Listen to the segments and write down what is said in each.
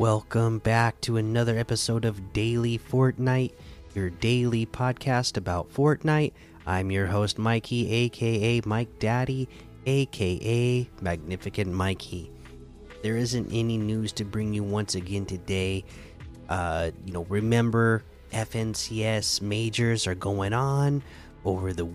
Welcome back to another episode of Daily Fortnite, your daily podcast about Fortnite. I'm your host, Mikey, aka Mike Daddy, aka Magnificent Mikey. There isn't any news to bring you once again today. Uh, you know, remember FNCS majors are going on over the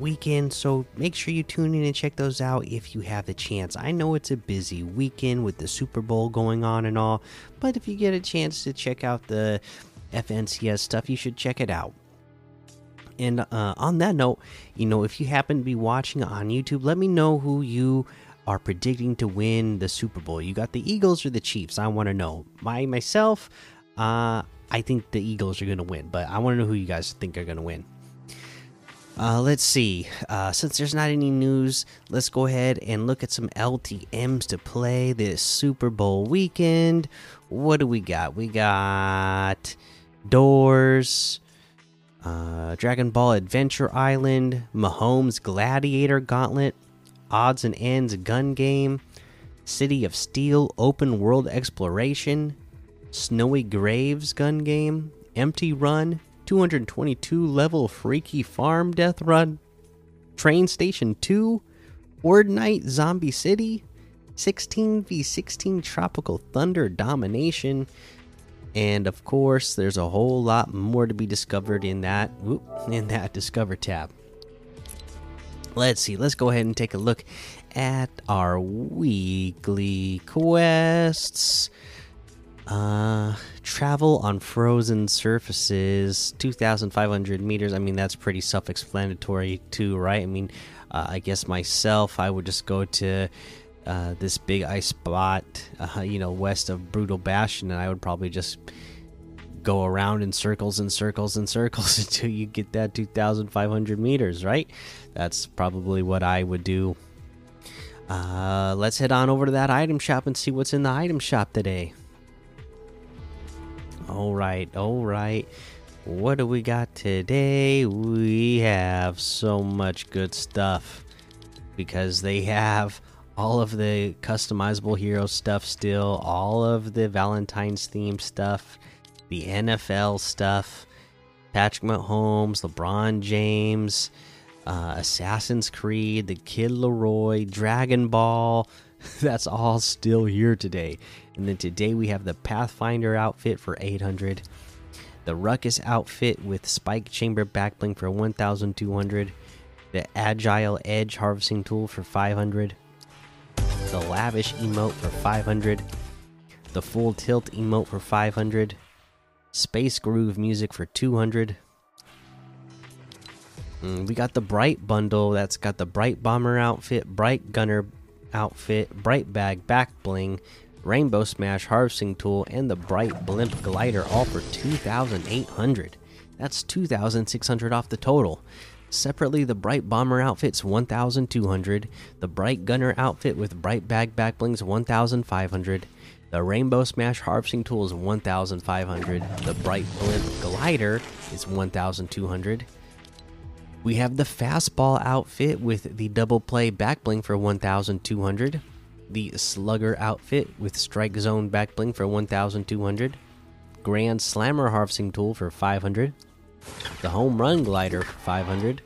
weekend, so make sure you tune in and check those out if you have the chance. I know it's a busy weekend with the Super Bowl going on and all, but if you get a chance to check out the FNCS stuff, you should check it out. And uh, on that note, you know, if you happen to be watching on YouTube, let me know who you are predicting to win the Super Bowl. You got the Eagles or the Chiefs? I want to know. My myself, uh, I think the Eagles are going to win, but I want to know who you guys think are going to win. Uh, let's see. Uh, since there's not any news, let's go ahead and look at some LTMs to play this Super Bowl weekend. What do we got? We got Doors, uh, Dragon Ball Adventure Island, Mahomes Gladiator Gauntlet, Odds and Ends Gun Game, City of Steel Open World Exploration, Snowy Graves Gun Game, Empty Run, 222 level Freaky Farm Death Run, Train Station 2, Word Night Zombie City, 16v16 Tropical Thunder Domination, and of course, there's a whole lot more to be discovered in that whoop, in that Discover tab. Let's see. Let's go ahead and take a look at our weekly quests. Uh, travel on frozen surfaces, 2,500 meters. I mean, that's pretty self explanatory, too, right? I mean, uh, I guess myself, I would just go to uh, this big ice spot, uh, you know, west of Brutal Bastion, and I would probably just go around in circles and circles and circles until you get that 2,500 meters, right? That's probably what I would do. Uh, let's head on over to that item shop and see what's in the item shop today. All right, all right. What do we got today? We have so much good stuff because they have all of the customizable hero stuff still, all of the Valentine's theme stuff, the NFL stuff, Patrick Mahomes, LeBron James, uh, Assassin's Creed, the Kid Laroi, Dragon Ball. That's all still here today. And then today we have the Pathfinder outfit for 800, the Ruckus outfit with Spike Chamber backbling for 1200, the Agile Edge harvesting tool for 500, the Lavish emote for 500, the Full Tilt emote for 500, Space Groove music for 200. Mm, we got the Bright bundle. That's got the Bright Bomber outfit, Bright Gunner outfit, Bright Bag back bling, Rainbow Smash harvesting tool, and the Bright Blimp glider all for 2,800. That's 2,600 off the total. Separately, the Bright Bomber outfit's 1,200, the Bright Gunner outfit with Bright Bag back blings 1,500. The Rainbow Smash harvesting tool is 1,500. The Bright Blimp glider is 1,200. We have the fastball outfit with the double play back bling for 1200. The slugger outfit with strike zone back bling for 1200. Grand slammer harvesting tool for 500. The home run glider for 500.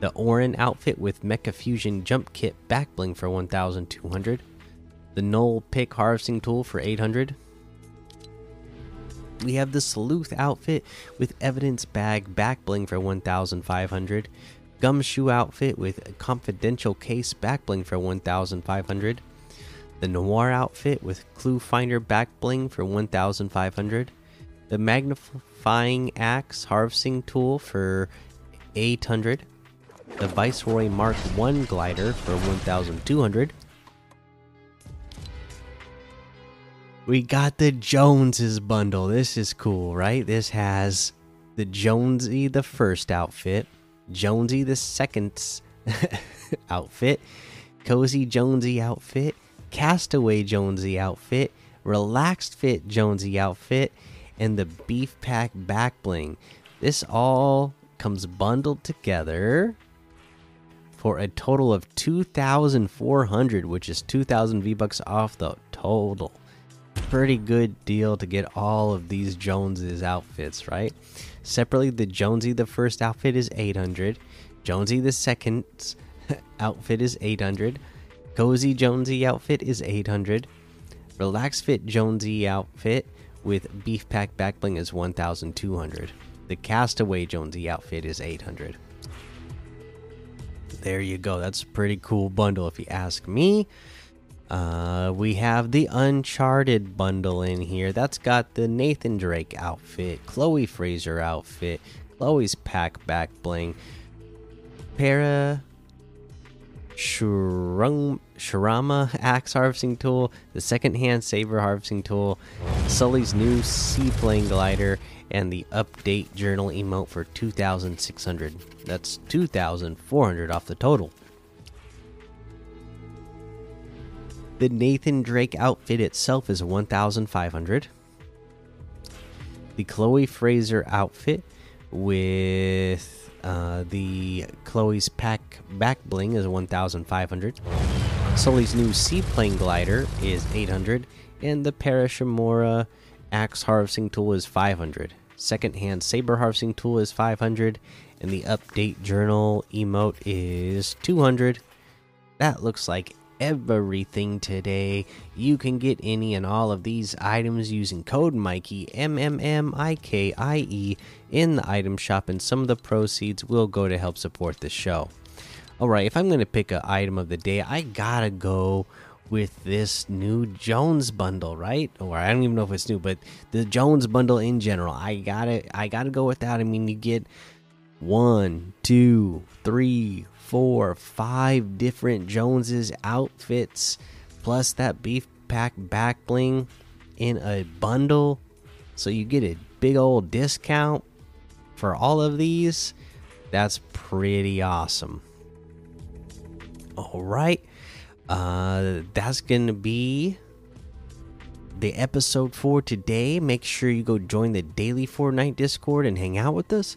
The Orin outfit with mecha fusion jump kit back bling for 1200. The Knoll pick harvesting tool for 800 we have the sleuth outfit with evidence bag back bling for 1500 gumshoe outfit with confidential case back bling for 1500 the noir outfit with clue finder back bling for 1500 the magnifying axe harvesting tool for 800 the viceroy mark 1 glider for 1200 we got the Joneses bundle. This is cool, right? This has the Jonesy the first outfit, Jonesy the second outfit, Cozy Jonesy outfit, Castaway Jonesy outfit, Relaxed Fit Jonesy outfit, and the Beef Pack back bling. This all comes bundled together for a total of 2,400, which is 2,000 V bucks off the total. Pretty good deal to get all of these Joneses outfits, right? Separately, the Jonesy the first outfit is 800, Jonesy the second outfit is 800, Cozy Jonesy outfit is 800, Relax Fit Jonesy outfit with Beef Pack Backbling is 1200. The Castaway Jonesy outfit is 800. There you go. That's a pretty cool bundle if you ask me. Uh, we have the Uncharted bundle in here. That's got the Nathan Drake outfit, Chloe Frazer outfit, Chloe's pack back bling, Para Shurung, Shurama axe harvesting tool, the second hand saber harvesting tool, Sully's new seaplane glider, and the update journal emote for 2600. That's 2400 off the total. The Nathan Drake outfit itself is 1500. The Chloe Frazer outfit with uh, the Chloe's pack back bling is 1500. Sully's new seaplane glider is 800 and the Parashimura axe harvesting tool is 500. Secondhand saber harvesting tool is 500 and the update journal emote is 200. That looks like everything today. You can get any and all of these items using code Mikey M M M I K I E in the item shop, and some of the proceeds will go to help support the show. All right, if I'm going to pick an item of the day, I gotta go with this new Jones bundle, right? Or I don't even know if it's new, but the Jones bundle in general. I gotta I gotta go with that. I mean, you get one, two, three, four, five different Joneses outfits, plus that beef pack back bling in a bundle. So you get a big old discount for all of these. That's pretty awesome. All right. Uh, that's going to be the episode for today. Make sure you go join the daily Fortnite Discord and hang out with us.